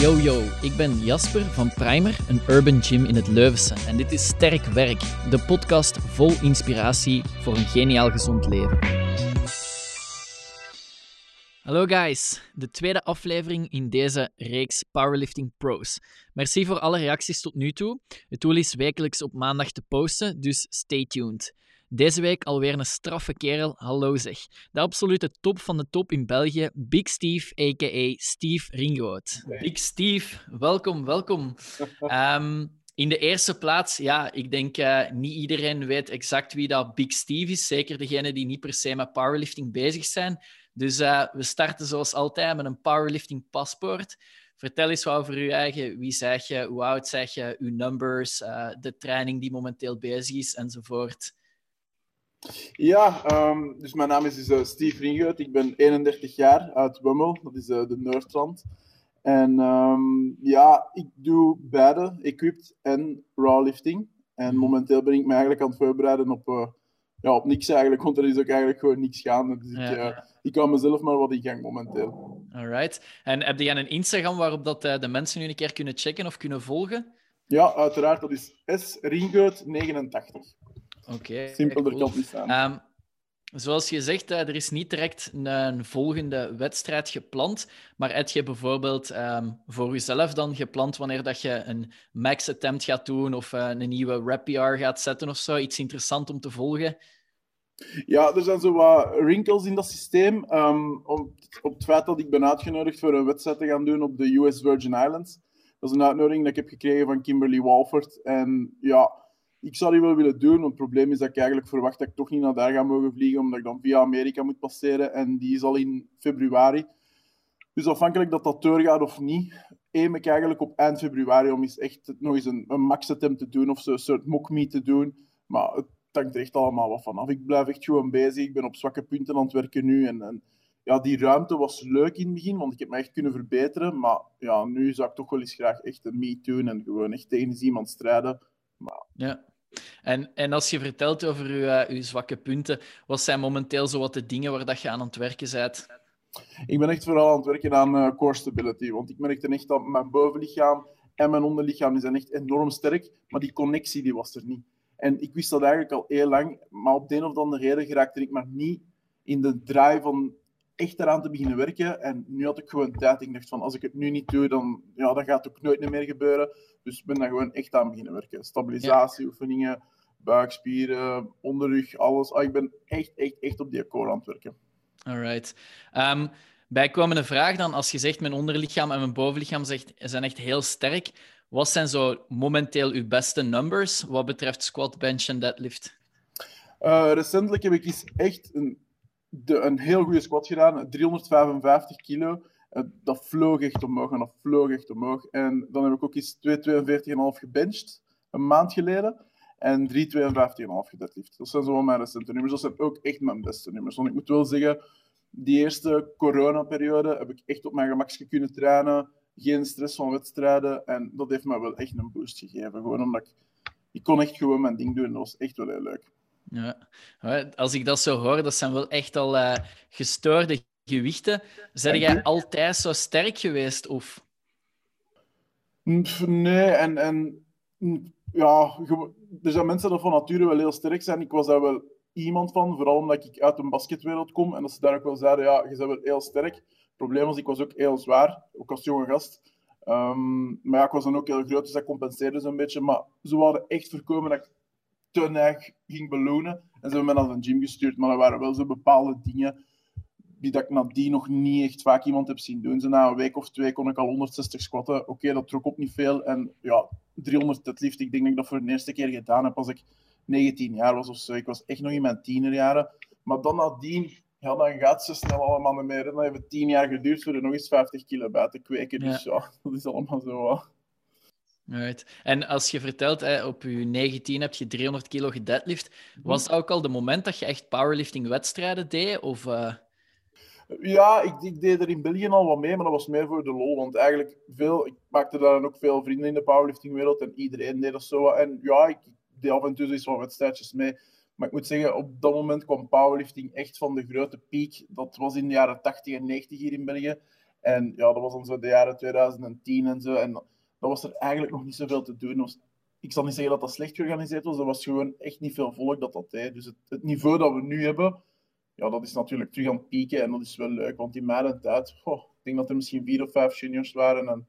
Yo yo, ik ben Jasper van Primer, een urban gym in het Leuvense. En dit is Sterk Werk, de podcast vol inspiratie voor een geniaal gezond leven. Hallo guys, de tweede aflevering in deze reeks Powerlifting Pros. Merci voor alle reacties tot nu toe. Het doel is wekelijks op maandag te posten, dus stay tuned. Deze week alweer een straffe kerel, hallo zeg. De absolute top van de top in België, Big Steve, a.k.a. Steve Ringoot. Big Steve, welkom, welkom. Ehm, in de eerste plaats, ja, ik denk uh, niet iedereen weet exact wie dat Big Steve is. Zeker degenen die niet per se met powerlifting bezig zijn. Dus uh, we starten zoals altijd met een powerlifting paspoort. Vertel eens wat over je eigen. Wie zeg je? Hoe oud zeg je? Uw numbers, uh, de training die momenteel bezig is, enzovoort. Ja, um, dus mijn naam is dus, uh, Steve Ringeut. Ik ben 31 jaar uit Wummel, dat is uh, de Noordrand. En um, ja, ik doe beide, equipped en rawlifting. En momenteel ben ik me eigenlijk aan het voorbereiden op, uh, ja, op niks eigenlijk, want er is ook eigenlijk gewoon niks gaande. Dus ja, ik, ja. ik kan mezelf maar wat in gang momenteel. Alright. En heb jij een Instagram waarop dat, de mensen nu een keer kunnen checken of kunnen volgen? Ja, uiteraard. Dat is sringeut89. Oké. Okay, Simpelder cool. kan niet staan. Um, zoals je zegt, er is niet direct een, een, volgende wedstrijd gepland. Maar heb je bijvoorbeeld um, voor jezelf dan gepland wanneer dat je een max attempt gaat doen of uh, een nieuwe rep PR gaat zetten of zo? Iets interessant om te volgen? Ja, er zijn zo wat wrinkles in dat systeem. Um, op, op het feit dat ik ben uitgenodigd voor een wedstrijd te gaan doen op de US Virgin Islands. Dat is een uitnodiging dat ik heb gekregen van Kimberly Walford. En ja, ik zou die wel willen doen, het probleem is dat ik eigenlijk verwacht dat ik toch niet naar daar ga mogen vliegen, omdat ik dan via Amerika moet passeren. En die is al in februari. Dus afhankelijk dat dat doorgaat of niet, aim ik eigenlijk op eind februari om eens echt nog eens een, een max attempt te doen of zo, een soort mock meet te doen. Maar het hangt er echt allemaal wat vanaf. Ik blijf echt gewoon bezig. Ik ben op zwakke punten aan het werken nu. En, en ja, die ruimte was leuk in het begin, want ik heb me echt kunnen verbeteren. Maar ja, nu zou ik toch wel eens graag echt een meet doen en gewoon echt tegen iemand strijden. Maar... Ja. En, en als je vertelt over uw, uh, uw zwakke punten, wat zijn momenteel zo wat de dingen waar dat je aan het werken bent? Ik ben echt vooral aan het werken aan uh, core stability, want ik merkte echt dat mijn bovenlichaam en mijn onderlichaam zijn echt enorm sterk, maar die connectie die was er niet. En ik wist dat eigenlijk al heel lang, maar op de een of andere reden geraakte ik maar niet in de draai van echt eraan te beginnen werken. En nu had ik gewoon tijd. Ik dacht van, als ik het nu niet doe, dan, ja, dan gaat het ook nooit meer gebeuren. Dus ik ben daar gewoon echt aan beginnen werken. Stabilisatieoefeningen, ja. buikspieren, onderrug, alles. Ah, ik ben echt, echt, echt op die core aan het werken. Alright. Um, bijkomende vraag dan, als je zegt mijn onderlichaam en mijn bovenlichaam zegt, zijn echt heel sterk. Wat zijn zo momenteel uw beste numbers wat betreft squat, bench en deadlift? Uh, recentelijk heb ik eens echt een de, een heel goede squat gedaan, 355 kilo. Uh, dat vloog echt omhoog en dat vloog echt omhoog. En dan heb ik ook eens 242,5 gebenched, een maand geleden. En 352,5 gedeadlift. Dat zijn zo mijn recente nummers. Dat zijn ook echt mijn beste nummers. Want ik moet wel zeggen, die eerste coronaperiode heb ik echt op mijn gemakje kunnen trainen. Geen stress van wedstrijden. En dat heeft me wel echt een boost gegeven. Gewoon omdat ik... Ik kon echt gewoon mijn ding doen. Dat was echt wel heel leuk. Ja. Als ik dat zo hoor, dat zijn wel echt al uh, gestoorde gewichten. Zijn jij altijd zo sterk geweest? Of? Nee, en, en ja, er zijn mensen die van nature wel heel sterk zijn. Ik was daar wel iemand van, vooral omdat ik uit een basketwereld kom. En dat ze daar ook wel zeiden, ja, je bent wel heel sterk. Het probleem was, ik was ook heel zwaar, ook als jonge gast. Um, maar ja, ik was dan ook heel groot, dus dat compenseerde zo'n beetje. Maar ze hadden echt voorkomen dat ik te neig ging belonen. En ze hebben me naar een gym gestuurd, maar er waren wel zo bepaalde dingen die dat ik nadien nog niet echt vaak iemand heb zien doen. Zo na een week of twee kon ik al 160 squatten. Oké, okay, dat trok op niet veel. En ja, 300 deadlift, ik denk dat ik dat voor de eerste keer gedaan heb als ik 19 jaar was of zo. Ik was echt nog in mijn tienerjaren. Maar dan nadien, ja, dan gaat ze snel allemaal niet meer. En dan heeft het 10 jaar geduurd voor er nog eens 50 kilo bij te kweken. Dus ja dat is allemaal zo. Right. En als je vertelt, hè, op je 19 heb je 300 kilo gedeadlift, was dat ook al de moment dat je echt powerlifting-wedstrijden deed? Of, uh... Ja, ik, ik, deed er in België al wat mee, maar dat was meer voor de lol. Want eigenlijk, veel, ik maakte daar dan ook veel vrienden in de powerlifting-wereld en iedereen deed dat zo. En ja, ik, ik deed af en toe eens wat wedstrijdjes mee. Maar ik moet zeggen, op dat moment kwam powerlifting echt van de grote piek. Dat was in de jaren 80 en 90 hier in België. En ja, dat was dan zo de jaren 2010 en zo. En dat was er eigenlijk nog niet zoveel te doen. Ik zal niet zeggen dat dat slecht georganiseerd was. Er was gewoon echt niet veel volk dat dat deed. Dus het, niveau dat we nu hebben, ja, dat is natuurlijk terug aan het pieken. En dat is wel leuk. Want in mijn tijd, ik denk dat er misschien vier of vijf juniors waren. En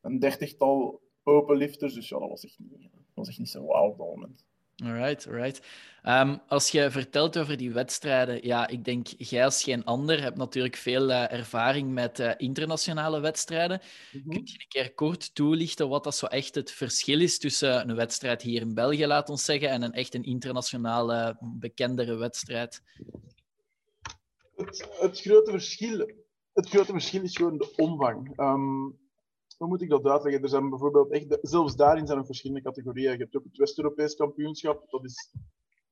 een dertigtal openlifters. Dus ja, dat was echt niet, dat was echt niet zo wauw op dat moment. Alright, alright. Um, als je vertelt over die wedstrijden, ja, ik denk jij als geen ander hebt natuurlijk veel uh, ervaring met uh, internationale wedstrijden. Mm -hmm. Kun je een keer kort toelichten wat dat zo echt het verschil is tussen een wedstrijd hier in België, laat ons zeggen, en een echt een internationale, bekendere wedstrijd? Het, het, grote verschil, het grote verschil is gewoon de omvang. Um, hoe moet ik dat uitleggen? Er zijn bijvoorbeeld echt, zelfs daarin zijn er verschillende categorieën. Je hebt ook het West-Europees kampioenschap. Dat is,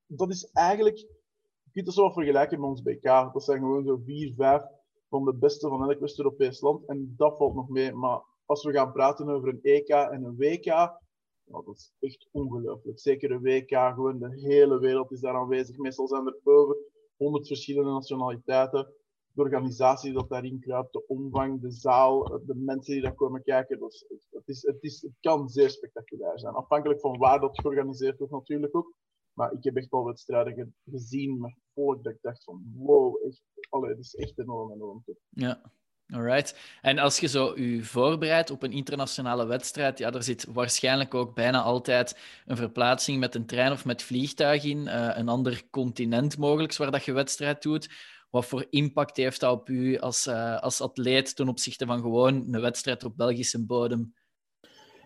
dat is eigenlijk, je kunt het zo vergelijken met ons BK. Dat zijn gewoon zo vier, vijf van de beste van elk West-Europees land. En dat valt nog mee. Maar als we gaan praten over een EK en een WK, dat is echt ongelooflijk. Zeker een WK, gewoon de hele wereld is daar aanwezig. Meestal zijn er over 100 verschillende nationaliteiten organisatie dat daarin kruipt, de omvang, de zaal, de mensen die daar komen kijken. Is, het, is, het, is, het kan zeer spectaculair zijn. Afhankelijk van waar dat georganiseerd wordt natuurlijk ook. Maar ik heb echt al wedstrijden gezien met volk dat ik dacht van wow, echt, allee, het is echt enorm, enorm. Ja, Alright. En als je zo je voorbereidt op een internationale wedstrijd, ja, er zit waarschijnlijk ook bijna altijd een verplaatsing met een trein of met vliegtuig in, uh, een ander continent mogelijk waar dat je wedstrijd doet. Wat voor impact heeft dat op u als, uh, als atleet ten opzichte van gewoon een wedstrijd op Belgische bodem?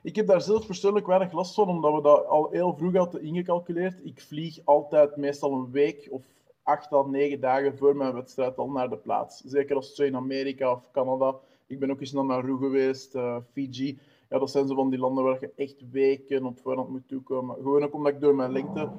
Ik heb daar zelf persoonlijk weinig last van, omdat we dat al heel vroeg hadden ingecalculeerd. Ik vlieg altijd meestal een week of acht à negen dagen voor mijn wedstrijd al naar de plaats. Zeker als het in Amerika of Canada. Ik ben ook eens naar Nauru geweest, uh, Fiji. Ja, dat zijn zo van die landen waar je echt weken op voorhand moet toekomen. Gewoon ook omdat ik door mijn lengte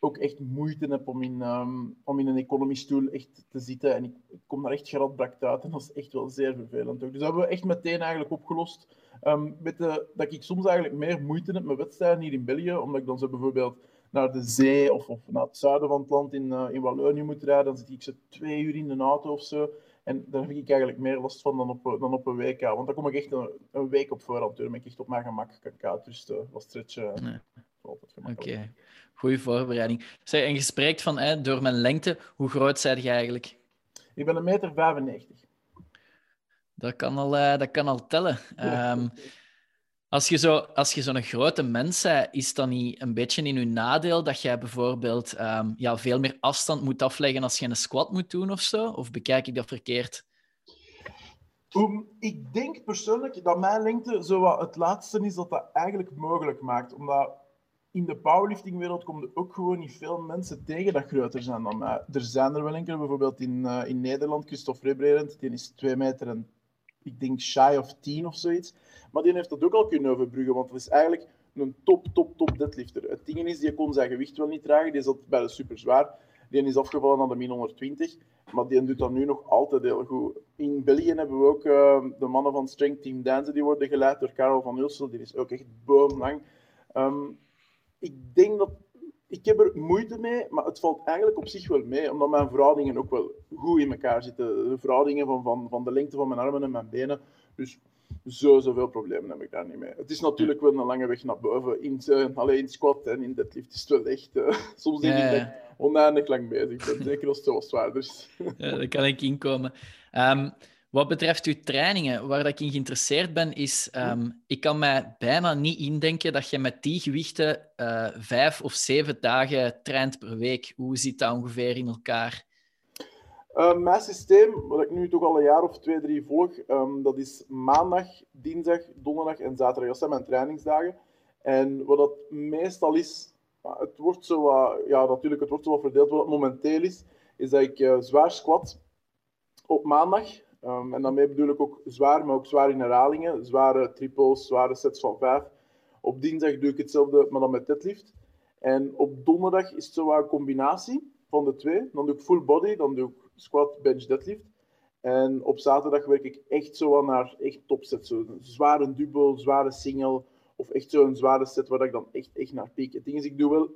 ook echt moeite heb om in, um, om in een economiestoel echt te zitten. En ik, ik kom daar echt geradbrakt uit. En dat is echt wel zeer vervelend. Ook. Dus dat hebben we echt meteen eigenlijk opgelost. Um, met de, dat ik soms eigenlijk meer moeite heb met wedstrijden hier in België. Omdat ik dan zo bijvoorbeeld naar de zee of, of naar het zuiden van het land in, uh, in Wallonië moet rijden. Dan zit ik zo twee uur in de auto of zo. En daar heb ik eigenlijk meer last van dan op, dan op een WK. Want dan kom ik echt een, een week op voorhand. Dan ben ik echt op mijn gemak kan ik uitrusten. Wat stretchen. Nee. Oké. Okay. Goeie voorbereiding. Zeg, en je spreekt van hè, door mijn lengte. Hoe groot zijn je eigenlijk? Ik ben een meter 95. Dat kan al, uh, dat kan al tellen. Um, als je zo'n zo, zo grote mens bent, is dat niet een beetje in je nadeel dat jij bijvoorbeeld um, ja, veel meer afstand moet afleggen als je een squat moet doen of zo? Of bekijk ik dat verkeerd? Um, ik denk persoonlijk dat mijn lengte zo wat het laatste is dat dat eigenlijk mogelijk maakt. Omdat in de powerliftingwereld komen er ook gewoon niet veel mensen tegen dat groter zijn dan mij. Er zijn er wel enkele, bijvoorbeeld in, uh, in Nederland, Christophe Rebrerend, die is 2 meter en ik denk shy of 10 of zoiets. Maar die heeft dat ook al kunnen overbruggen, want dat is eigenlijk een top, top, top deadlifter. Het ding is, die kon zijn gewicht wel niet dragen, die zat bij de super zwaar. Die is afgevallen naar de min 120, maar die doet dat nu nog altijd heel goed. In België hebben we ook uh, de mannen van Strength Team Dance, die worden geleid door Karel van Ulsel, die is ook echt boomlang. Um, ik denk dat... Ik heb er moeite mee, maar het valt eigenlijk op zich wel mee, omdat mijn verhoudingen ook wel goed in elkaar zitten. De verhoudingen van, van, van de lengte van mijn armen en mijn benen. Dus zo zoveel problemen heb ik daar niet mee. Het is natuurlijk wel een lange weg naar boven. In, uh, alleen in squat en in deadlift is het wel echt... Uh, soms denk ik dat ik oneindig lang bezig ben, zeker als het zo zwaar is. ja, daar kan ik inkomen. Um, wat betreft uw trainingen, waar ik in geïnteresseerd ben, is... Um, ik kan mij bijna niet indenken dat je met die gewichten uh, vijf of zeven dagen traint per week. Hoe zit dat ongeveer in elkaar? Uh, mijn systeem, wat ik nu toch al een jaar of twee, drie volg, um, dat is maandag, dinsdag, donderdag en zaterdag. Dat zijn mijn trainingsdagen. En wat dat meestal is, het wordt zo ja, natuurlijk, het wordt zo wat verdeeld. Wat het momenteel is, is dat ik uh, zwaar squat op maandag. Um, en daarmee bedoel ik ook zwaar, maar ook zwaar in herhalingen. Zware triples, zware sets van vijf. Op dinsdag doe ik hetzelfde, maar dan met deadlift. En op donderdag is het zo een combinatie van de twee. Dan doe ik full body, dan doe ik squat, bench, deadlift. En op zaterdag werk ik echt zo naar echt een zware dubbel, zware single. Of echt zo'n zware set waar ik dan echt, echt naar piek. Het ding is, ik doe wel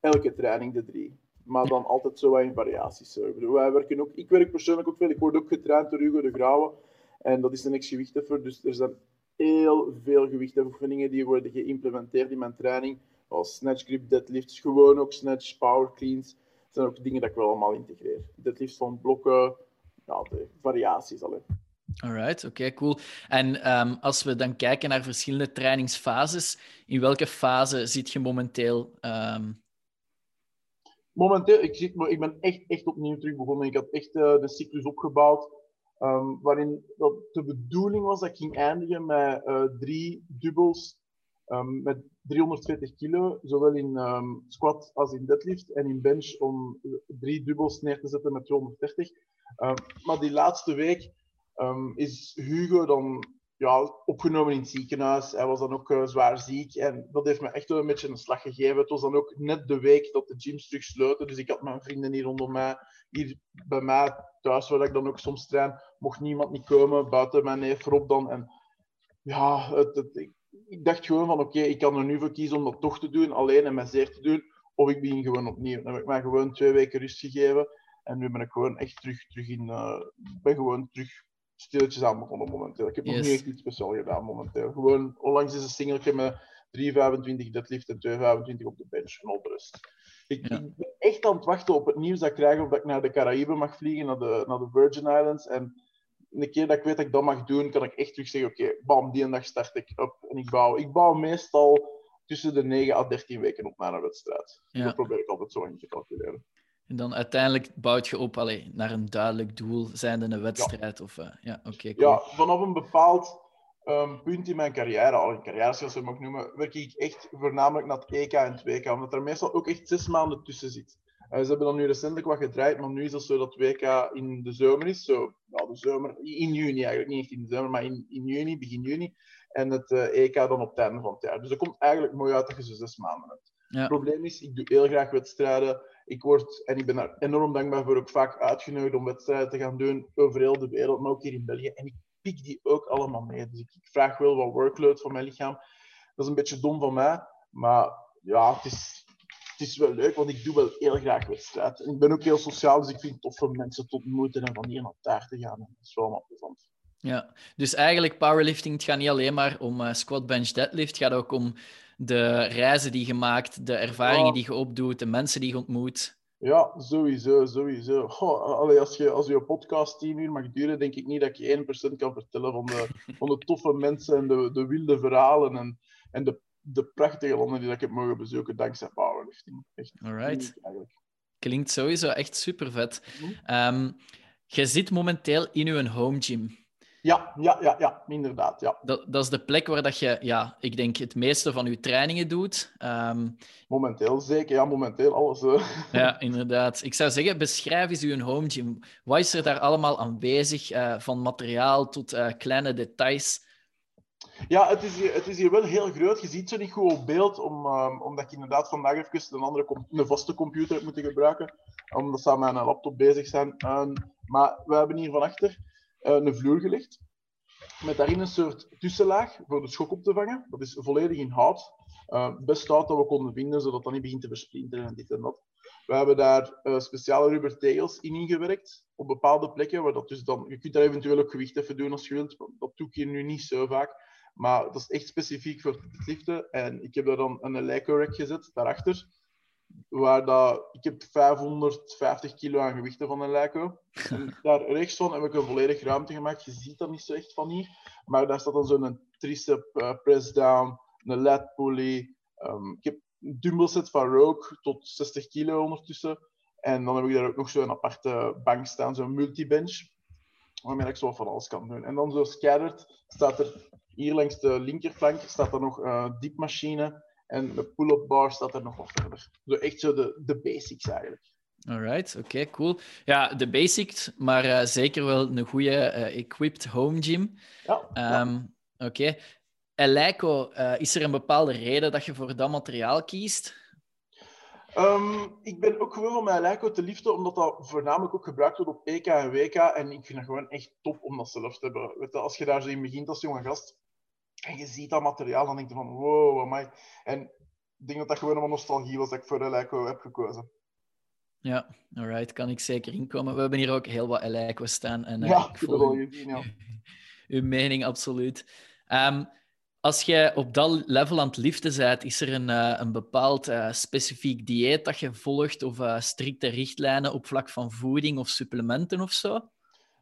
elke training de drie maar dan altijd zo in variaties. Ik, wij werken ook, ik werk persoonlijk ook veel. Ik word ook getraind door Hugo de Grauwe. En dat is een ex-gewichtheffer, dus er zijn heel veel gewichtoefeningen die worden geïmplementeerd in mijn training. Als snatch grip, deadlifts, gewoon ook snatch, power cleans. Dat zijn ook dingen dat ik wel allemaal integreer. Deadlifts van blokken, ja, de variaties alleen. Alright, oké, cool. En ehm, als we dan kijken naar verschillende trainingsfases, in welke fase zit je momenteel? Ehm? Momenteel, ik, zit, ik ben echt, echt opnieuw terug begonnen. Ik had echt uh, de cyclus opgebouwd, um, waarin de bedoeling was dat ik ging eindigen met uh, drie dubbels met 320 kilo, zowel in squat als in deadlift, en in bench om drie dubbels neer te zetten met 230. maar die laatste week is Hugo dan opgenomen in het ziekenhuis. Hij was dan ook uh, zwaar ziek. En dat heeft me echt wel een beetje een slag gegeven. Het was dan ook net de week dat de gyms terug sloten. Dus ik had mijn vrienden hier rondom mij. Hier bij mij thuis, waar ik dan ook soms train, mocht niemand niet komen. Buiten mijn neef Rob dan. En ja, het, ik, dacht gewoon van oké, ik kan er nu voor kiezen om dat toch te doen. Alleen en met zeer te doen. Of ik begin gewoon opnieuw. Dan heb ik mij gewoon twee weken rust gegeven. En nu ben ik gewoon echt terug, terug in... Uh, ben gewoon terug stilletjes aan begonnen momenteel. Ik heb nog niet echt iets speciaals gedaan momenteel. Gewoon, onlangs is een singeltje met 3,25 deadlift en 2,25 op de bench en op rust. Ik, ik, ben echt aan het wachten op het nieuws dat ik krijg of dat ik naar de Caraïben mag vliegen, naar de, naar de Virgin Islands. En een keer dat ik weet dat ik dat mag doen, kan ik echt terug zeggen, oké, bam, die dag start ik op en ik bouw. Ik bouw meestal tussen de 9 à 13 weken op naar een wedstrijd. Ja. Dat probeer ik altijd zo in te calculeren. En dan uiteindelijk bouwt je op allee, naar een duidelijk doel, zijnde een wedstrijd. Ja, of, uh, ja oké. cool. ja, vanaf een bepaald um, punt in mijn carrière, al in carrière zoals je mag noemen, werk ik echt voornamelijk naar het EK en het WK, omdat er meestal ook echt zes maanden tussen zit. Uh, ze hebben dan nu recentelijk wat gedraaid, maar nu is het zo dat het WK in de zomer is. Zo, nou, de zomer, in juni eigenlijk, niet echt in de zomer, maar in, in juni, begin juni. En het uh, EK dan op het einde van het jaar. Dus dat komt eigenlijk mooi uit dat je zo zes maanden hebt. Ja. Het probleem is, ik doe heel graag wedstrijden ik word, en ik ben daar enorm dankbaar voor, ook vaak uitgenodigd om wedstrijden te gaan doen over heel de wereld, maar ook hier in België. En ik pik die ook allemaal mee. Dus ik, vraag wel wat workload van mijn lichaam. Dat is een beetje dom van mij, maar ja, het is, het is wel leuk, want ik doe wel heel graag wedstrijden. ik ben ook heel sociaal, dus ik vind het tof om mensen te ontmoeten en van hier naar daar te gaan. Dat is wel allemaal plezant. Ja, dus eigenlijk powerlifting, het gaat niet alleen maar om uh, squat, bench, deadlift. Het gaat ook om de reizen die je maakt, de ervaringen die je opdoet, de mensen die je ontmoet. Ja, sowieso, sowieso. allee, als, je, als je podcast tien uur mag duren, denk ik niet dat je 1% kan vertellen van de, van de toffe mensen en de, de wilde verhalen en, en de, de prachtige landen die ik heb mogen bezoeken dankzij powerlifting. Echt Alright. Klinkt sowieso echt super vet. Mm -hmm. je zit momenteel in je home gym. Ja, ja, ja, ja inderdaad. Ja. Dat, dat is de plek waar dat je, ja, ik denk, het meeste van je trainingen doet. Um... Momenteel zeker, ja, momenteel alles. Uh. Ja, inderdaad. Ik zou zeggen, beschrijf eens uw home gym. Wat is er daar allemaal aanwezig, uh, van materiaal tot uh, kleine details? Ja, het is, hier, het is hier wel heel groot. Je ziet ze niet goed op beeld, om, um, omdat ik inderdaad vandaag even een, andere een vaste computer heb moeten gebruiken, omdat ze aan mijn laptop bezig zijn. Um, maar we hebben hier van achter eh, een vloer gelegd. Met daarin een soort tussenlaag voor de schok op te vangen. Dat is volledig in hout. Uh, best hout dat we konden vinden, zodat dat niet begint te versplinteren en dit en dat. We hebben daar uh, speciale rubber tegels in ingewerkt, op bepaalde plekken. Waar dat dus dan, je kunt daar eventueel ook gewicht even doen als je wilt. Dat doe ik hier nu niet zo vaak. Maar dat is echt specifiek voor het liften. En ik heb daar dan een rack gezet, daarachter. Waar dat, ik heb 550 kilo aan gewichten van een. En daar rechts van heb ik een volledig ruimte gemaakt. Je ziet dat niet zo echt van hier. Maar daar staat dan zo'n tricep uh, press down, een lat pulley. Um, ik heb een dumbbell set van Rogue tot 60 kilo ondertussen. En dan heb ik daar ook nog zo'n aparte bank staan, zo'n multibench. Waarmee ik zo van alles kan doen. En dan zo scattered staat er hier langs de linkerflank staat er nog een diepmachine en de pull-up bar staat er nog wat verder. Zo echt zo de, de basics eigenlijk. Alright, oké, cool. Ja, de basics, maar uh, zeker wel een goede uh, equipped home gym. Ja. Um, oké. Okay. Uh, is er een bepaalde reden dat je voor dat materiaal kiest? Um, ik ben ook gewoon van mijn Eleiko te liefde, omdat dat voornamelijk ook gebruikt wordt op EK en WK. En ik vind het gewoon echt top om dat zelf te hebben. Weet je, als je daar zo in begint als jonge gast, en je ziet dat materiaal, dan denk je van wow, amai. En ik denk dat dat gewoon een nostalgie was dat ik voor Eleiko heb gekozen. Ja, alright, kan ik zeker inkomen. We hebben hier ook heel wat Eleiko staan. En, uh, ja, ik, gezien, ja. uw mening, absoluut. Um, als jij op dat level aan het liften bent, is er een, uh, een bepaald uh, specifiek dieet dat je volgt of strikte richtlijnen op vlak van voeding of supplementen of zo?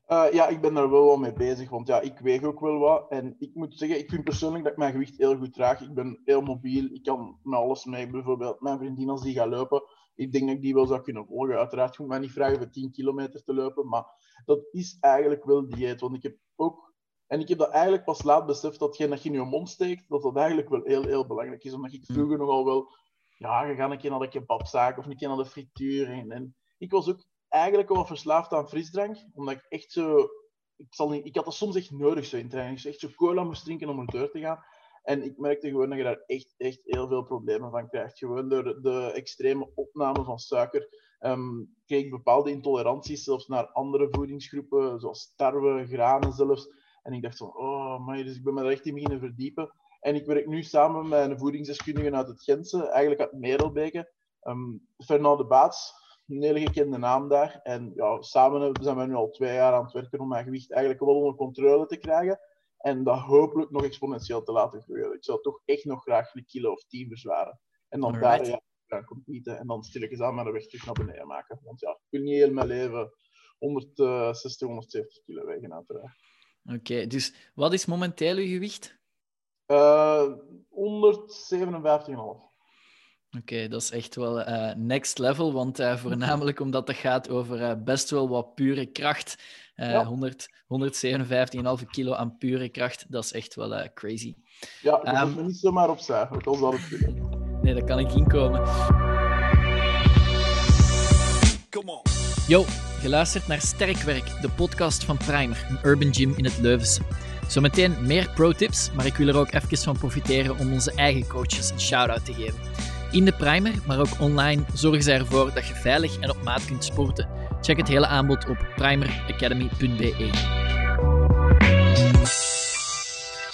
Ja, ik ben daar wel wel mee bezig, want ja, ik weeg ook wel wat. En ik moet zeggen, ik vind persoonlijk dat ik mijn gewicht heel goed draag. Ik ben heel mobiel, ik kan met alles mee. Bijvoorbeeld mijn vriendin als die gaat lopen, ik denk dat ik die wel zou kunnen volgen. Uiteraard, moet mij niet vragen voor 10 kilometer te lopen, maar dat is eigenlijk wel dieet. Want ik heb ook en ik heb dat eigenlijk pas laat beseft dat dat je in je mond steekt, dat dat eigenlijk wel heel, heel belangrijk is. Omdat ik vroeger nogal wel, ja, je gaat een keer naar de kebabzaak of een keer naar de frituur. En, en ik was ook eigenlijk wel verslaafd aan frisdrank, omdat ik echt zo, ik, zal niet, ik had dat soms echt nodig zo in training. Dus echt zo cola moest drinken om er door te gaan. En ik merkte gewoon dat je daar echt, echt heel veel problemen van krijgt. Gewoon door de extreme opname van suiker um, kreeg ik bepaalde intoleranties zelfs naar andere voedingsgroepen, zoals tarwe, granen zelfs. En ik dacht van, oh man, dus ik ben me daar echt in beginnen verdiepen. En ik werk nu samen met een voedingsdeskundige uit het Gentse, eigenlijk uit Merelbeke, um, Fernand de Baats, een hele gekende naam daar. En ja, samen zijn we nu al twee jaar aan het werken om mijn gewicht eigenlijk wel onder controle te krijgen. En dat hopelijk nog exponentieel te laten groeien. Ik zou toch echt nog graag een kilo of tien verzwaren. En dan daar ja, gaan competen en dan stilletjes aan mijn weg terug naar beneden maken. Want ja, ik wil niet heel mijn leven 160, 170 kilo wegen uiteraard. Oké, dus wat is momenteel uw gewicht? Uh, 157,5. Oké, dat is echt wel uh, next level, want uh, voornamelijk omdat het gaat over uh, best wel wat pure kracht. Ja. 157,5 kilo aan pure kracht, dat is echt wel crazy. Ja, dat um, me niet zomaar opzij, dat kan wel het Nee, dat kan ik inkomen. Come on. Yo, geluisterd naar Sterkwerk, de podcast van Primer, een urban gym in het Leuvense. Zometeen meer pro-tips, maar ik wil er ook even van profiteren om onze eigen coaches een shout-out te geven. In de Primer, maar ook online, zorgen zij ervoor dat je veilig en op maat kunt sporten. Check het hele aanbod op primeracademy.be.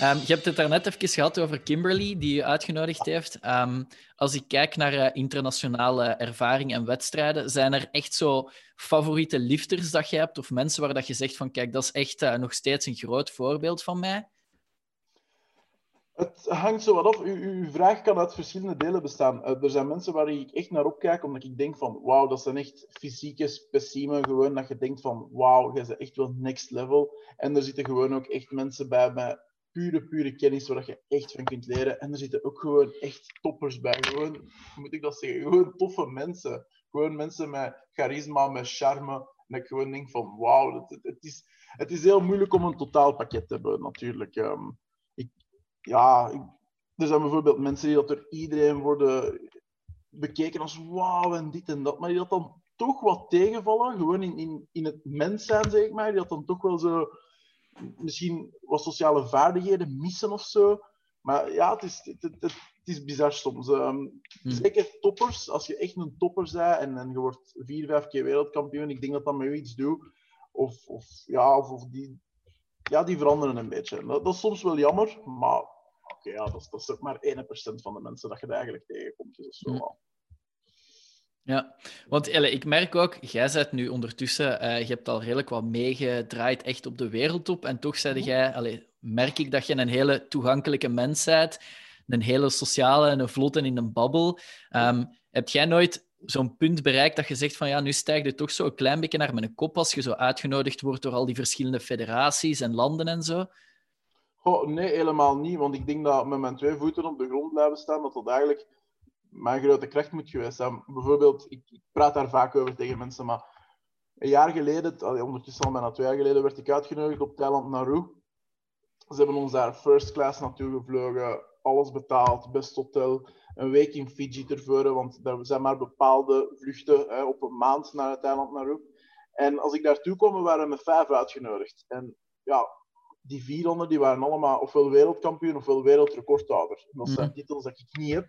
Um, je hebt het daarnet even gehad over Kimberly, die je uitgenodigd heeft. Um, als ik kijk naar uh, internationale ervaring en wedstrijden, zijn er echt zo favoriete lifters dat je hebt? Of mensen waar dat je zegt van, kijk, dat is echt uh, nog steeds een groot voorbeeld van mij? Het hangt zo wat af. U, uw vraag kan uit verschillende delen bestaan. Uh, er zijn mensen waar ik echt naar opkijk, omdat ik denk van, wauw, dat zijn echt fysieke specimen. Gewoon dat je denkt van, wauw, jij bent echt wel next level. En er zitten gewoon ook echt mensen bij met pure, pure kennis waar je echt van kunt leren. En er zitten ook gewoon echt toppers bij. Gewoon, moet ik dat zeggen, gewoon toffe mensen. Gewoon mensen met charisma, met charme. En ik gewoon denk van, wauw, het, het, is, het is heel moeilijk om een totaalpakket te hebben, natuurlijk. Ik, ja, ik, er zijn bijvoorbeeld mensen die dat door iedereen worden bekeken als wauw en dit en dat, maar die dat dan toch wat tegenvallen, gewoon in, in, in het mens zijn, zeg maar, die dat dan toch wel zo misschien wat sociale vaardigheden missen of zo. Maar ja, het is, het, het, het is bizar soms. Um, Zeker toppers, als je echt een topper bent en, en je wordt vier, vijf keer wereldkampioen, ik denk dat dat met iets doet. Of, of, ja, of, of die, ja, die veranderen een beetje. Dat, dat is soms wel jammer, maar oké, ja, dat, dat is ook maar 1% van de mensen dat je eigenlijk tegenkomt. Dus dat is wel... Ja, want Elle, ik merk ook, jij bent nu ondertussen, uh, je hebt al redelijk wat meegedraaid echt op de wereldtop. En toch zei jij, allez, merk ik dat je een hele toegankelijke mens bent, een hele sociale en een vlotte in een babbel. Um, heb jij nooit zo'n punt bereikt dat je zegt van ja, nu stijg je toch zo een klein beetje naar mijn kop als je zo uitgenodigd wordt door al die verschillende federaties en landen en zo? Oh, nee, helemaal niet. Want ik denk dat met mijn twee voeten op de grond blijven staan, dat dat eigenlijk mijn grote kracht moet geweest zijn. Bijvoorbeeld, ik, ik, praat daar vaak over tegen mensen, maar een jaar geleden, ondertussen al bijna twee jaar geleden, werd ik uitgenodigd op Thailand Nauru. Ze hebben ons daar first class naartoe gevlogen, alles betaald, best hotel, een week in Fiji tevoren, want er zijn maar bepaalde vluchten hè, op een maand naar het eiland Nauru. En als ik daartoe kwam, waren we met vijf uitgenodigd. En ja, die 400 die waren allemaal ofwel wereldkampioen ofwel wereldrecordhouder. Dat zijn mhm. titels dat ik niet heb.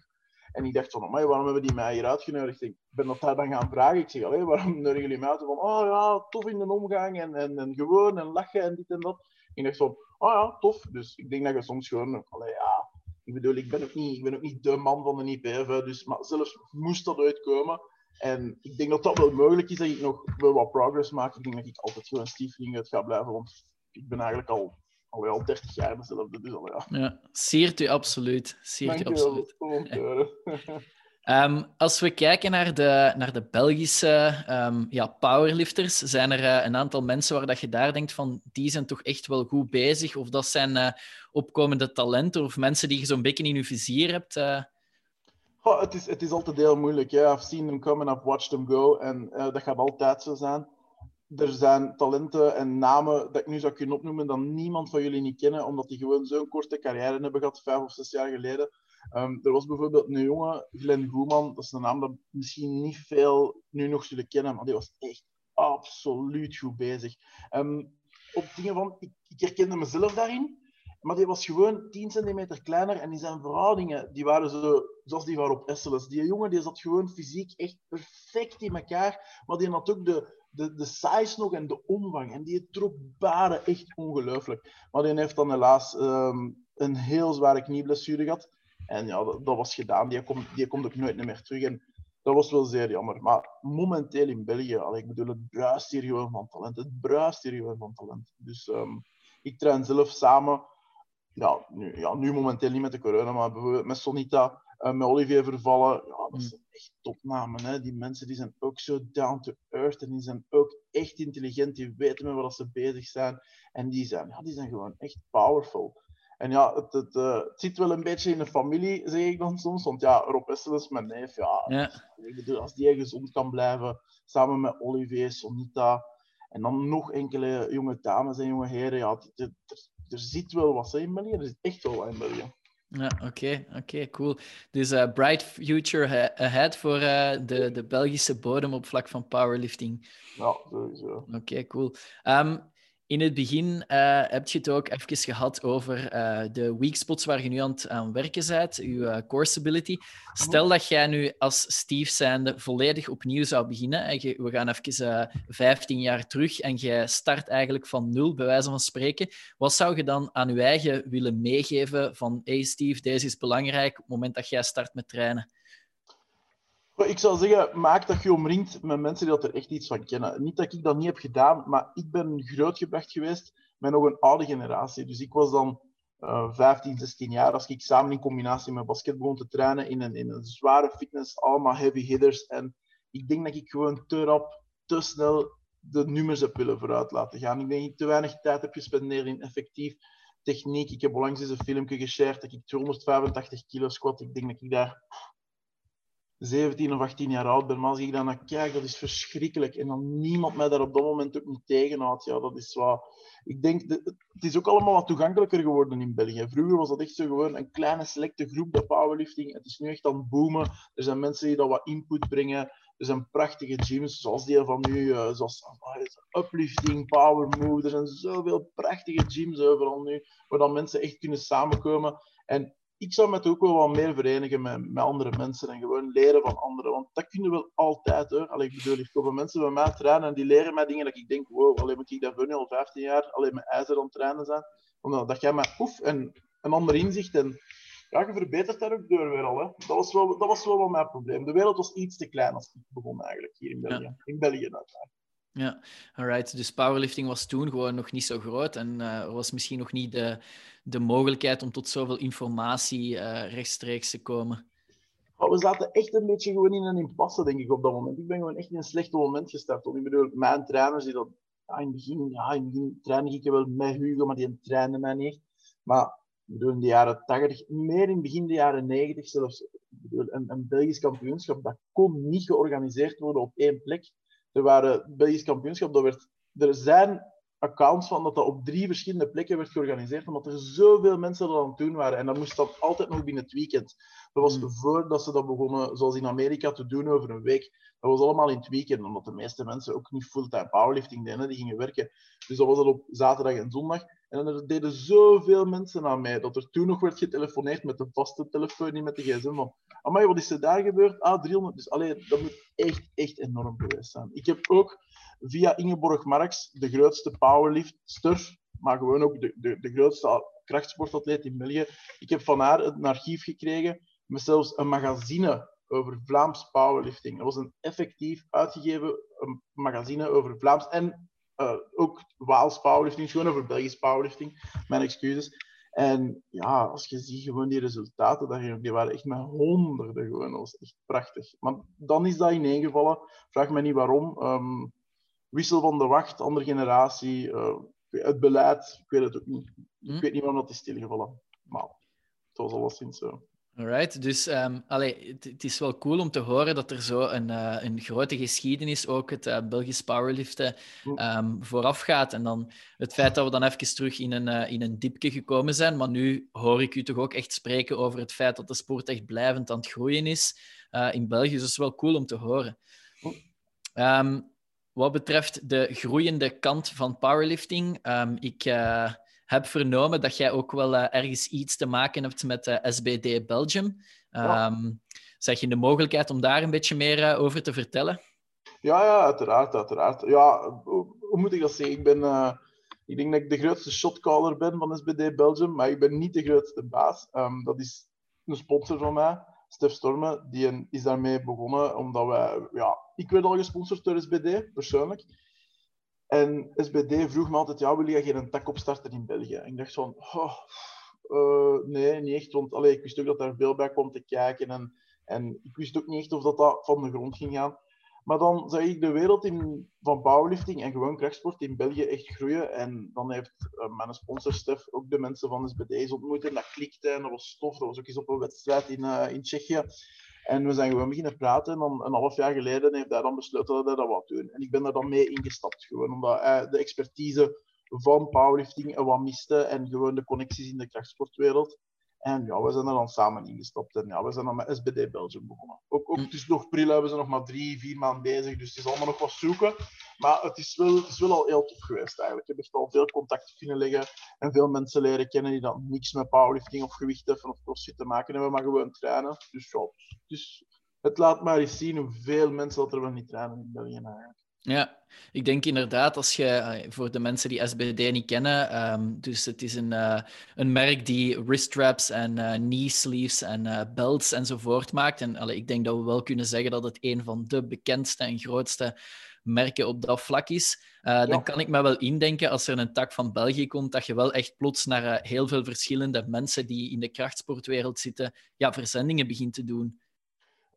En ik dacht van, oh, waarom hebben die mij hier uitgenodigd? Ik ben dat daar dan gaan vragen. Ik zeg, allee, waarom nodigen jullie mij uit? Van, oh ja, tof in de omgang en, en, en gewoon en lachen en dit en dat. ik dacht van, oh ja, tof. Dus ik denk dat je soms gewoon, allee, ja, ik bedoel, ik ben ook niet, ik ben ook niet de man van de IPF, dus, maar zelfs moest dat uitkomen. En ik denk dat dat wel mogelijk is, dat ik nog wel wat progress maak. Ik denk dat ik altijd gewoon stiefling uit ga blijven, want ik ben eigenlijk al alweer al 30 jaar dezelfde. Dus al, ja. ja, siert u absoluut. Siert u absoluut. Um, als we kijken naar de, naar de Belgische um, ja, powerlifters, zijn er uh, een aantal mensen waar dat je daar denkt van die zijn toch echt wel goed bezig? Of dat zijn uh, opkomende talenten of mensen die je zo'n beetje in je vizier hebt? Uh... Oh, het, is, het is altijd heel moeilijk. Hè? I've seen them come and I've watched them go. En dat gaat altijd zo zijn. Er zijn talenten en namen dat ik nu zou kunnen opnoemen dat niemand van jullie niet kennen, omdat die gewoon zo'n korte carrière hebben gehad, vijf of zes jaar geleden. Um, er was bijvoorbeeld een jongen, Glenn Goeman, dat is een naam dat misschien niet veel nu nog zullen kennen, maar die was echt absoluut goed bezig. Um, op dingen van, ik, ik herkende mezelf daarin, maar die was gewoon 10 centimeter kleiner en die zijn verhoudingen, die waren zo, zoals die waren op SLS. Die jongen die zat gewoon fysiek echt perfect in elkaar, maar die had ook de, de, de size nog en de omvang. En die trok baren echt ongelooflijk. Maar die heeft dan helaas um, een heel zware knieblessure gehad. En ja, dat, was gedaan. Die komt, die komt ook nooit meer terug. En dat was wel zeer jammer. Maar momenteel in België, allee, ik bedoel, het bruist hier gewoon van talent. Het bruist hier gewoon van talent. Dus um, ik train zelf samen. Ja nu, ja, nu momenteel niet met de corona, maar bijvoorbeeld met Sonita, uh, met Olivier Vervallen. Ja, dat zijn echt topnamen. Hè. Die mensen die zijn ook zo down to earth. En die zijn ook echt intelligent. Die weten met wat ze bezig zijn. En die zijn, ja, die zijn gewoon echt powerful. En ja, het, het, uh, het, zit wel een beetje in de familie, zeg ik dan soms. Want ja, Rob Essel is mijn neef. Ja, ja. als die gezond kan blijven, samen met Olivier, Sonita en dan nog enkele jonge dames en jonge heren. Ja, er zit wel wat in België. Er zit echt wel wat in België. Ja, oké, okay, oké, okay, cool. Dus uh, bright future ahead voor uh, de, de Belgische bodem op vlak van powerlifting. Ja, sowieso. Oké, okay, cool. Um, in het begin uh, heb je het ook even gehad over uh, de weak spots waar je nu aan het aan werken bent, je uh, core stability. Stel dat jij nu als Steve zijnde volledig opnieuw zou beginnen. En we gaan even 15 jaar terug en jij start eigenlijk van nul, bij wijze van spreken. Wat zou je dan aan je eigen willen meegeven van hey Steve, deze is belangrijk op het moment dat jij start met trainen? Ik zou zeggen, maak dat je omringt met mensen die er echt iets van kennen. Niet dat ik dat niet heb gedaan, maar ik ben grootgebracht geweest met nog een oude generatie. Dus ik was dan uh, 15, 16 jaar als ik samen in combinatie met basket begon te trainen in een, in een zware fitness, allemaal heavy hitters. En ik denk dat ik gewoon te rap, te snel de nummers heb willen vooruit laten gaan. Ik denk dat te weinig tijd heb gespendeerd in effectief techniek. Ik heb onlangs eens een filmpje geshared dat ik 285 kilo squat. Ik denk dat ik daar 17 of 18 jaar oud ben. Maar als ik daar naar kijk, dat is verschrikkelijk. En dan niemand mij daar op dat moment ook niet tegenhoudt. Ja, dat is wat. Ik denk, het is ook allemaal wat toegankelijker geworden in België. Vroeger was dat echt zo gewoon een kleine selecte groep, de powerlifting. Het is nu echt aan het boomen. Er zijn mensen die dat wat input brengen. Er zijn prachtige gyms, zoals die van nu, uh, zoals uplifting, power move. Er zijn zoveel prachtige gyms overal nu, waar dan mensen echt kunnen samenkomen. En ik zou me ook wel wat meer verenigen met, met andere mensen en gewoon leren van anderen. Want dat kunnen we wel altijd hoor. Allee, ik bedoel, ik komen mensen bij mij trainen en die leren mij dingen dat ik denk, wow, alleen moet ik dat nu al 15 jaar alleen met ijzer aan het trainen zijn. Omdat dat jij mij oef en een ander inzicht en ja, je verbetert daar ook door weer al. Hè. Dat, was wel, dat was wel mijn probleem. De wereld was iets te klein als ik begon eigenlijk hier in België. In België uiteraard. Ja, alright. Dus powerlifting was toen gewoon nog niet zo groot en er was misschien nog niet de, de mogelijkheid om tot zoveel informatie uh, rechtstreeks te komen. We zaten echt een beetje gewoon in een impasse, denk ik, op dat moment. Ik ben gewoon echt in een slecht moment gestart. Ik bedoel, mijn trainers, die dat, in het begin, ja, in het begin trainde ik wel met Hugo, maar die trainde mij niet. Maar bedoel, in de jaren 80, meer in begin de jaren 90 zelfs, bedoel, een, een Belgisch kampioenschap, dat kon niet georganiseerd worden op één plek. Er waren Belgisch kampioenschap, dat werd, er zijn accounts van dat dat op drie verschillende plekken werd georganiseerd, omdat er zoveel mensen dat aan het doen waren. En dan moest dat altijd nog binnen het weekend. Dat was mm. voordat ze dat begonnen, zoals in Amerika, te doen over een week. Dat was allemaal in het weekend, omdat de meeste mensen ook niet fulltime powerlifting deden, die gingen werken. Dus dat was dat op zaterdag en zondag. En er deden zoveel mensen aan mij, dat er toen nog werd getelefoneerd met de vaste telefoon, niet met de gsm. Van, amai, wat is er daar gebeurd? Ah, 300. Dus alleen, dat moet echt, echt enorm geweest zijn. Ik heb ook via Ingeborg Marx, de grootste powerlifter, maar gewoon ook de, de, de grootste krachtsportatleet in België. Ik heb van haar een archief gekregen met zelfs een magazine over Vlaams powerlifting. Dat was een effectief uitgegeven magazine over Vlaams en uh, ook Waals powerlifting, gewoon over Belgisch powerlifting. Mijn excuses. En ja, als je ziet gewoon die resultaten, die waren echt met honderden gewoon. Dat was echt prachtig. Maar dan is dat ineengevallen. Vraag me niet waarom. Um, wissel van de wacht, andere generatie, uh, het beleid, ik weet het ook niet. Ik hm? weet niet waarom dat is stilgevallen. Maar het was alleszins zo. Alright, dus um, allee, het, is wel cool om te horen dat er zo een, uh, een grote geschiedenis, ook het uh, Belgisch powerliften, um, vooraf gaat. En dan het feit dat we dan even terug in een, uh, in een diepje gekomen zijn. Maar nu hoor ik u toch ook echt spreken over het feit dat de sport echt blijvend aan het groeien is in België. Dus dat is wel cool om te horen. Um, wat betreft de groeiende kant van powerlifting, ik heb vernomen dat jij ook wel uh, ergens iets te maken hebt met eh, SBD Belgium. Um, Zeg je de mogelijkheid om daar een beetje meer uh, over te vertellen? Ja, ja, uiteraard, uiteraard. Ja, hoe, moet ik dat zeggen? Ik, ben, ik denk dat ik de grootste shotcaller ben van SBD Belgium, maar ik ben niet de grootste baas. Um, dat is een sponsor van mij, Stef Storme, die is daarmee begonnen omdat wij... Ja, ik werd al gesponsord door SBD, persoonlijk. En SBD vroeg me altijd, ja, wil je geen tak opstarten in België? En ik dacht van, oh, uh, nee, niet echt. Want allee, ik wist ook dat daar veel bij kwam te kijken. En, en ik wist ook niet echt of dat, dat van de grond ging gaan. Maar dan zag ik de wereld in, van powerlifting en gewoon krachtsport in België echt groeien. En dan heeft uh, mijn sponsor Stef ook de mensen van SBD's ontmoet. En dat klikte en dat was tof. Dat was ook eens op een wedstrijd in, uh, in Tsjechië. En we zijn gewoon beginnen praten. En dan een half jaar geleden heeft hij dan besloten dat hij dat wou doen. En ik ben er dan mee ingestapt. Gewoon omdat hij de expertise van powerlifting wat miste. En gewoon de connecties in de krachtsportwereld. En ja, we zijn er dan samen ingestapt. En ja, we zijn dan met SBD Belgium begonnen. Ook, ook hm. het is nog pril, we zijn nog maar drie, vier maanden bezig. Dus het is allemaal nog wat zoeken. Maar het is, wel, het is wel al heel tof geweest eigenlijk. Ik heb echt al veel contact kunnen leggen. En veel mensen leren kennen die dan niks met powerlifting of gewichtheffen of crossfit te maken hebben. Maar gewoon trainen. Dus ja, dus, het laat maar eens zien hoeveel mensen dat er wel niet trainen in België eigenlijk. Ja, ik denk inderdaad, als je eh, voor de mensen die SBD niet kennen, um, dus het is een, uh, een merk die wrist wraps en uh, knee sleeves en belts enzovoort maakt. En allee, ik denk dat we wel kunnen zeggen dat het een van de bekendste en grootste merken op dat vlak is. Dan kan ik me wel indenken als er een tak van België komt, dat je wel echt plots naar heel veel verschillende mensen die in de krachtsportwereld zitten, ja, verzendingen begint te doen.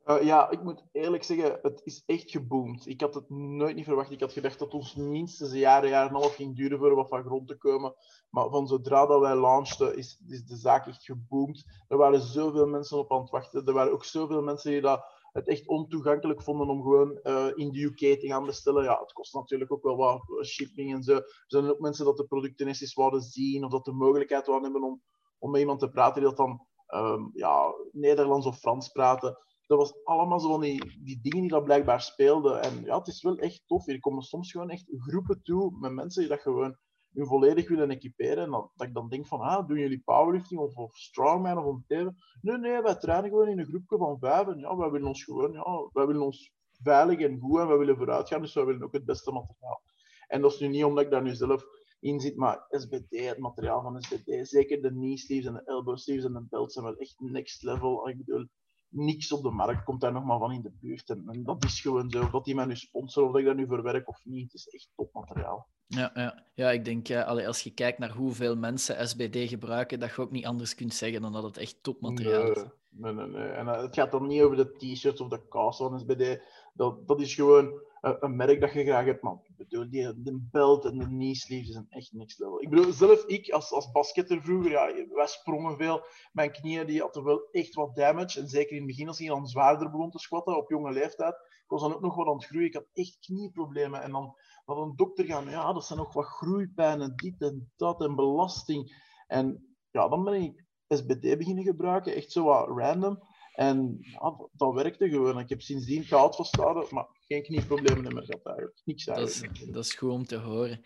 Uh, ja, ik moet eerlijk zeggen, het is echt geboomd. Ik had het nooit niet verwacht. Ik had gedacht dat ons minstens een jaar, een jaar en half ging duren voor wat van grond te komen. Maar van zodra dat wij launchten, is, is de zaak echt geboomd. Er waren zoveel mensen op aan het wachten. Er waren ook zoveel mensen die dat het echt ontoegankelijk vonden om gewoon uh, in de UK te gaan bestellen. Ja, het kost natuurlijk ook wel wat shipping en zo. Er zijn ook mensen dat de producten eens wouden zien of dat de mogelijkheid wouden hebben om, om met iemand te praten die dat dan um, ja, Nederlands of Frans praten dat was allemaal zo van die, die dingen die dat blijkbaar speelden. En ja, het is wel echt tof. Hier komen soms gewoon echt groepen toe met mensen die dat gewoon hun volledig willen equiperen. En dat, dat ik dan denk van, ah, doen jullie powerlifting of, of strongman of whatever? Nee, nee, wij trainen gewoon in een groepje van vijf. En ja, wij willen ons gewoon, ja, wij willen ons veilig en goed en wij willen vooruit gaan. Dus wij willen ook het beste materiaal. En dat is nu niet omdat ik daar nu zelf in zit, maar SBD, het materiaal van SBD, zeker de knee sleeves en de elbow sleeves en de belts zijn wel echt next level. Ik bedoel, niks op de markt komt daar nog maar van in de buurt. En, dat is gewoon zo. Of dat die mij nu sponsoren, of dat ik daar nu voor werk of niet. Het is echt topmateriaal. Ja, ja. ja, ik denk, ja, als je kijkt naar hoeveel mensen SBD gebruiken, dat je ook niet anders kunt zeggen dan dat het echt topmateriaal is. Nee, nee, nee. En uh, het gaat dan niet over de t-shirts of de kous van SBD. Dat, dat is gewoon een merk dat je graag hebt, man. Ik bedoel, die, de belt en de knee zijn echt niks level. Ik bedoel, zelf ik als, als basketter vroeger, ja, wij sprongen veel. Mijn knieën die hadden wel echt wat damage. En zeker in het begin, als ik dan zwaarder begon te squatten op jonge leeftijd, ik was dan ook nog wat aan het groeien. Ik had echt knieproblemen. En dan had een dokter gaan, ja, dat zijn nog wat groeipijnen, dit en dat en belasting. En ja, dan ben ik SBD beginnen gebruiken, echt zo wat random. En ja, dat werkte gewoon. Ik heb sindsdien gehaald vasthouden, maar geen knieproblemen meer gehad eigenlijk. Niks eigenlijk. Dat is, dat is goed om te horen.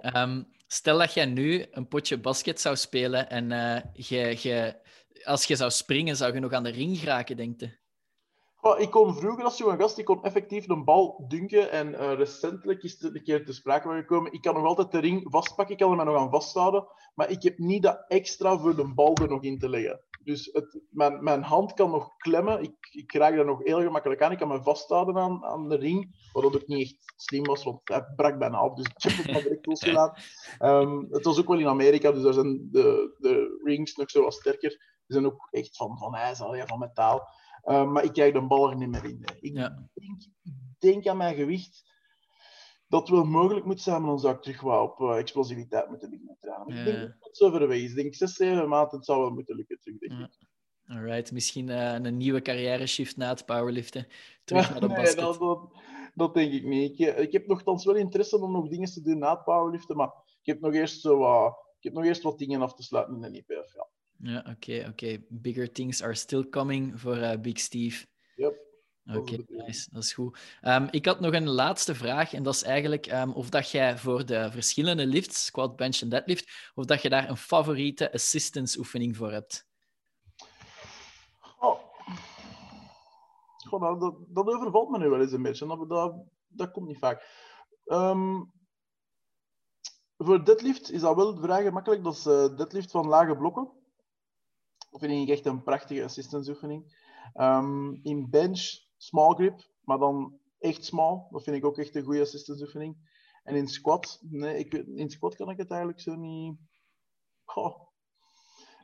Ehm, stel dat jij nu een potje basket zou spelen en uh, je, je, als je zou springen, zou je nog aan de ring geraken, denk je? Ik kon vroeger als jonge gast, ik kon effectief een bal dunken. En uh, recentelijk is het een keer te sprake gekomen. Ik kan nog altijd de ring vastpakken, ik kan er mij nog aan vasthouden. Maar ik heb niet dat extra voor de bal er nog in te leggen. Dus het, mijn, mijn hand kan nog klemmen. Ik, ik raak daar nog heel gemakkelijk aan. Ik kan me vasthouden aan, aan de ring. Wat ook niet echt slim was, want hij brak bijna af. Dus ik heb het maar direct losgelaten. Um, het was ook wel in Amerika, dus daar zijn de, de rings nog zo wat sterker. Die zijn ook echt van, van ijs, van metaal. Uh, maar ik krijg de bal er niet meer in. Ik, ja. denk, denk, aan mijn gewicht dat het wel mogelijk moet zijn, maar dan zou ik terug wel op uh, explosiviteit moeten beginnen trainen. Ja. Ik denk dat het zo ver weg is. Ik denk 6, 7 maanden het zou wel moeten lukken terug, denk ik. Alright, misschien uh, een nieuwe carrière shift na het powerliften. Terug naar de basket. Nee, dat, dat, dat, denk ik niet. Ik, ik heb nogthans wel interesse om nog dingen te doen na het powerliften, maar ik heb nog eerst, zo, uh, ik heb nog eerst wat dingen af te sluiten in de IPF. Ja. Ja, oké, oké. Bigger things are still coming voor uh, Big Steve. Yep. Oké, nice. dat is goed. Um, ik had nog een laatste vraag, en dat is eigenlijk um, of dat jij voor de verschillende lifts, squat, bench en deadlift, of dat je daar een favoriete assistance oefening voor hebt. Oh. Goh, nou, dat, dat overvalt me nu wel eens een beetje. Dat, dat, dat komt niet vaak. Um, voor deadlift is dat wel vrij gemakkelijk. Dat is uh, deadlift van lage blokken. Vind ik echt een prachtige assistance oefening. Um, in bench, small grip, maar dan echt small. Dat vind ik ook echt een goede assistance oefening. En in squat, nee, ik, in squat kan ik het eigenlijk zo niet.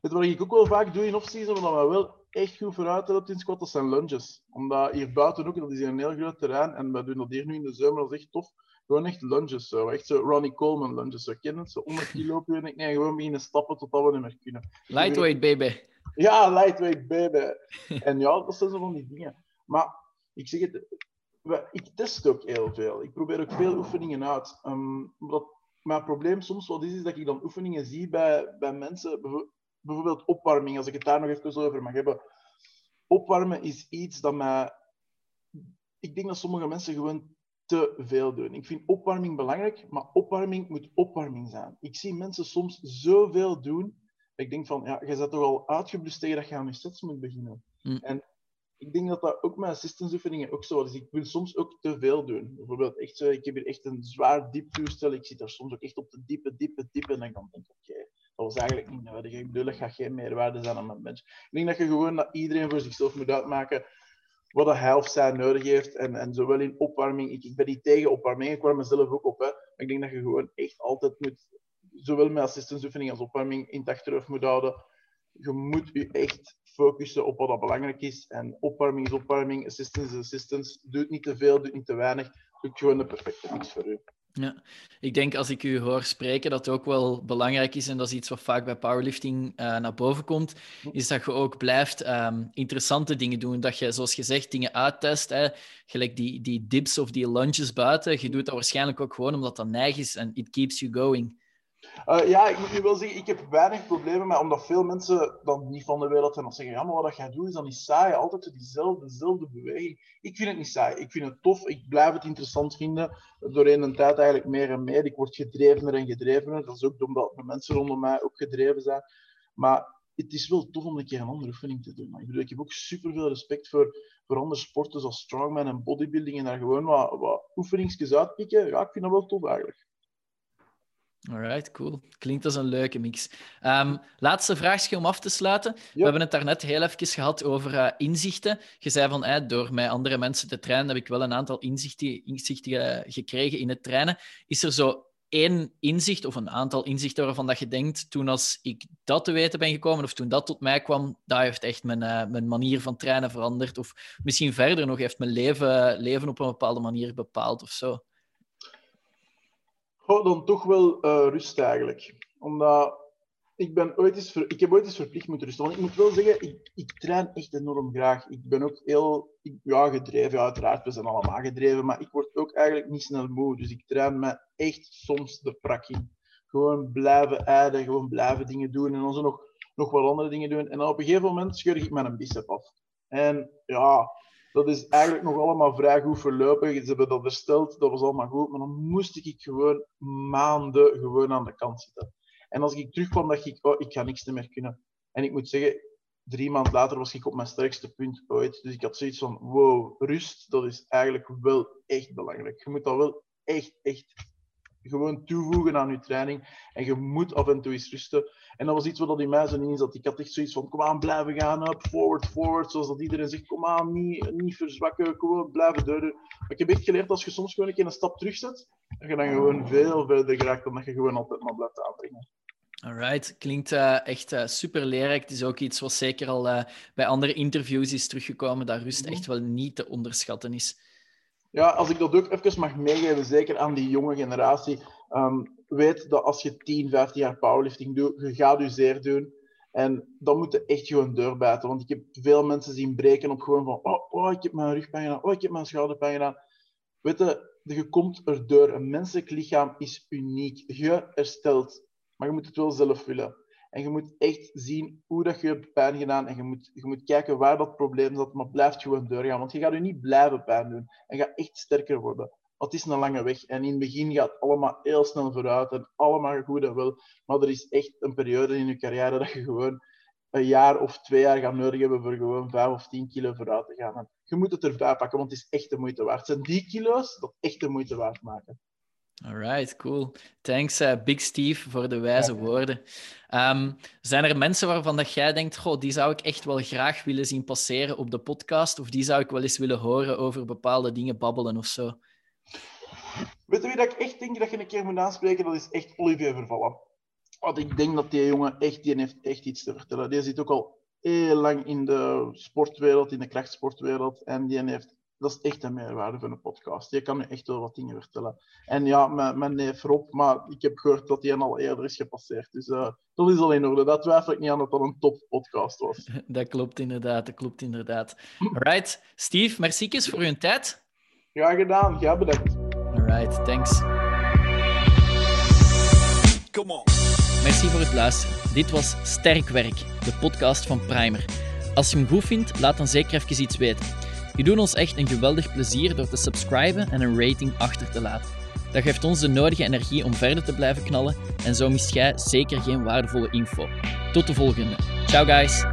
Het wat ik ook wel vaak doe in off-season, maar dat wel echt goed vooruit helpt in squat, dat zijn lunges. Omdat hier buiten ook, dat is een heel groot terrein, en we doen dat hier nu in de zomer, dat is echt tof. Gewoon echt lunges, zo. Echt zo Ronnie Coleman lunges, zo kennen Zo 100 kilo en ik nee, gewoon beginnen stappen tot we niet meer kunnen. Lightweight, baby. Ja, lightweight, baby. en ja, dat zijn zo van die dingen. Maar ik zeg het, ik test ook heel veel. Ik probeer ook veel oefeningen uit. Um, omdat mijn probleem soms wat is, is dat ik dan oefeningen zie bij, bij mensen, bijvoorbeeld opwarming, als ik het daar nog even over mag hebben. Opwarmen is iets dat mij. Ik denk dat sommige mensen gewoon te veel doen. Ik vind opwarming belangrijk, maar opwarming moet opwarming zijn. Ik zie mensen soms zoveel doen. Ik denk van, ja, je bent toch al uitgeblust tegen dat je aan je sets moet beginnen. Mm. En ik denk dat dat ook met assistance oefeningen ook zo is. Ik wil soms ook te veel doen. Bijvoorbeeld, echt zo, ik heb hier echt een zwaar diep toestel. Ik zit daar soms ook echt op de diepe, diepe, diepe. En dan denk ik, oké, dat was eigenlijk niet nodig. Ik bedoel, dat gaat geen meerwaarde zijn aan mijn mens. Ik denk dat je gewoon dat iedereen voor zichzelf moet uitmaken wat hij of zij nodig heeft. En, en zowel in opwarming, ik, ik ben niet tegen opwarming, ik warm mezelf ook op. Hè. Maar ik denk dat je gewoon echt altijd moet, zowel met assistance oefening als opwarming, in het achterhoofd moet houden. Je moet je echt focussen op wat dat belangrijk is. En opwarming is opwarming, assistance is assistance. Doe het niet te veel, doe het niet te weinig. Doe gewoon de perfecte mix voor u. Ja, ik denk als ik u hoor spreken dat ook wel belangrijk is, en dat is iets wat vaak bij powerlifting uh, naar boven komt, is dat je ook blijft um, interessante dingen doen. Dat je, zoals je zegt, dingen uittest. Hè. Gelijk die, die dips of die lunges buiten. Je doet dat waarschijnlijk ook gewoon omdat dat neig is en it keeps you going. Uh, ja, ik moet nu wel zeggen, ik heb weinig problemen met, omdat veel mensen dan niet van de wereld zijn, dan zeggen, ja, maar wat jij doet is dan niet saai, altijd diezelfde, dezelfde beweging. Ik vind het niet saai, ik vind het tof, ik blijf het interessant vinden, doorheen de tijd eigenlijk meer en meer. Ik word gedrevener en gedrevener, dat is ook omdat de mensen rondom mij ook gedreven zijn. Maar het is wel tof om een keer een andere oefening te doen. Ik, bedoel, ik heb ook superveel respect voor, voor andere sporten zoals strongman en bodybuilding en daar gewoon wat, wat oefeningsjes uitpikken. Ja, ik vind dat wel tof eigenlijk. Alright, cool. Klinkt als een leuke mix. Um, laatste vraagje om af te sluiten. We hebben het daarnet heel even gehad over uh, inzichten. Je zei van, eh, door met andere mensen te trainen heb ik wel een aantal inzichten, inzichten uh, gekregen in het trainen. Is er zo één inzicht of een aantal inzichten waarvan dat je denkt, toen als ik dat te weten ben gekomen of toen dat tot mij kwam, dat heeft echt mijn, uh, mijn manier van trainen veranderd. Of misschien verder nog, heeft mijn leven, leven op een bepaalde manier bepaald of zo? Oh, dan toch wel uh, rust eigenlijk. Omdat ik, ben ooit eens ik heb ooit eens verplicht moeten rusten. Want ik moet wel zeggen, ik, ik train echt enorm graag. Ik ben ook heel ja, gedreven, ja, uiteraard. We zijn allemaal gedreven. Maar ik word ook eigenlijk niet snel moe. Dus ik train me echt soms de prak in. Gewoon blijven eiden, gewoon blijven dingen doen. En dan nog, nog wat andere dingen doen. En dan op een gegeven moment scheur ik mijn bicep af. En ja, dat is eigenlijk nog allemaal vrij goed verlopen. Ze hebben dat hersteld, dat was allemaal goed. Maar dan moest ik gewoon maanden gewoon aan de kant zitten. En als ik terugkwam, dacht ik, oh, ik ga niks meer kunnen. En ik moet zeggen, drie maanden later was ik op mijn sterkste punt ooit. Dus ik had zoiets van, wow, rust, dat is eigenlijk wel echt belangrijk. Je moet dat wel echt, echt gewoon toevoegen aan je training. En je moet af en toe eens rusten. En dat was iets wat in mij zo in zat. Ik had echt zoiets van, kom aan, blijven gaan, up, forward, forward. Zoals dat iedereen zegt, kom aan, niet, niet verzwakken, gewoon blijven deuren. Maar ik heb echt geleerd, als je soms gewoon een keer een stap terugzet, dat je dan gewoon veel verder geraakt dan dat je gewoon altijd maar blijft aanbrengen. Alright, klinkt uh, echt uh, super leerrijk. Het is ook iets wat zeker al uh, bij andere interviews is teruggekomen, dat rust echt wel niet te onderschatten is. Ja, als ik dat ook even mag meegeven, zeker aan die jonge generatie. Um, weet dat als je 10, 15 jaar powerlifting doet, je gaat je zeer doen. En dan moet je echt gewoon deurbijten. Want ik heb veel mensen zien breken op gewoon van oh, oh ik heb mijn rugpijn gedaan, oh, ik heb mijn schouderpijn gedaan. Weet je, je komt erdoor. Een menselijk lichaam is uniek. Je herstelt. Maar je moet het wel zelf willen. En je moet echt zien hoe dat je hebt pijn gedaan. En je moet, je moet kijken waar dat probleem zat. Maar blijf gewoon doorgaan. Want je gaat je niet blijven pijn doen. En gaat echt sterker worden. Want het is een lange weg. En in het begin gaat het allemaal heel snel vooruit. En allemaal goed en wel. Maar er is echt een periode in je carrière dat je gewoon een jaar of twee jaar gaat nodig hebben voor gewoon vijf of tien kilo vooruit te gaan. En je moet het erbij pakken, want het is echt de moeite waard. Het zijn die kilo's dat echt de moeite waard maken. Alright, cool. Thanks, uh, Big Steve, voor de wijze woorden. Um, zijn er mensen waarvan dat jij denkt, goh, die zou ik echt wel graag willen zien passeren op de podcast, of die zou ik wel eens willen horen over bepaalde dingen babbelen of zo? Weet je wie dat ik echt denk dat je een keer moet aanspreken? Dat is echt Olivier Vervallen. Want ik denk dat die jongen echt, die heeft echt iets te vertellen. Die zit ook al heel lang in de sportwereld, in de krachtsportwereld, en die heeft dat is echt een meerwaarde van een podcast. Je kan me echt wel wat dingen vertellen. En ja, mijn, mijn neef Rob, maar ik heb gehoord dat hij al eerder is gepasseerd. Dus uh, dat is al in orde. Dat twijfel ik niet aan dat dat een top podcast was. Dat klopt inderdaad, dat klopt inderdaad. Alright, Steve, merci voor uw tijd. Graag gedaan, ja bedankt. Alright, thanks. Come on. Merci voor het luisteren. Dit was Sterk Werk, de podcast van Primer. Als je hem goed vindt, laat dan zeker even iets weten. Je doet ons echt een geweldig plezier door te subscriben en een rating achter te laten. Dat geeft ons de nodige energie om verder te blijven knallen en zo mist jij zeker geen waardevolle info. Tot de volgende. Ciao guys!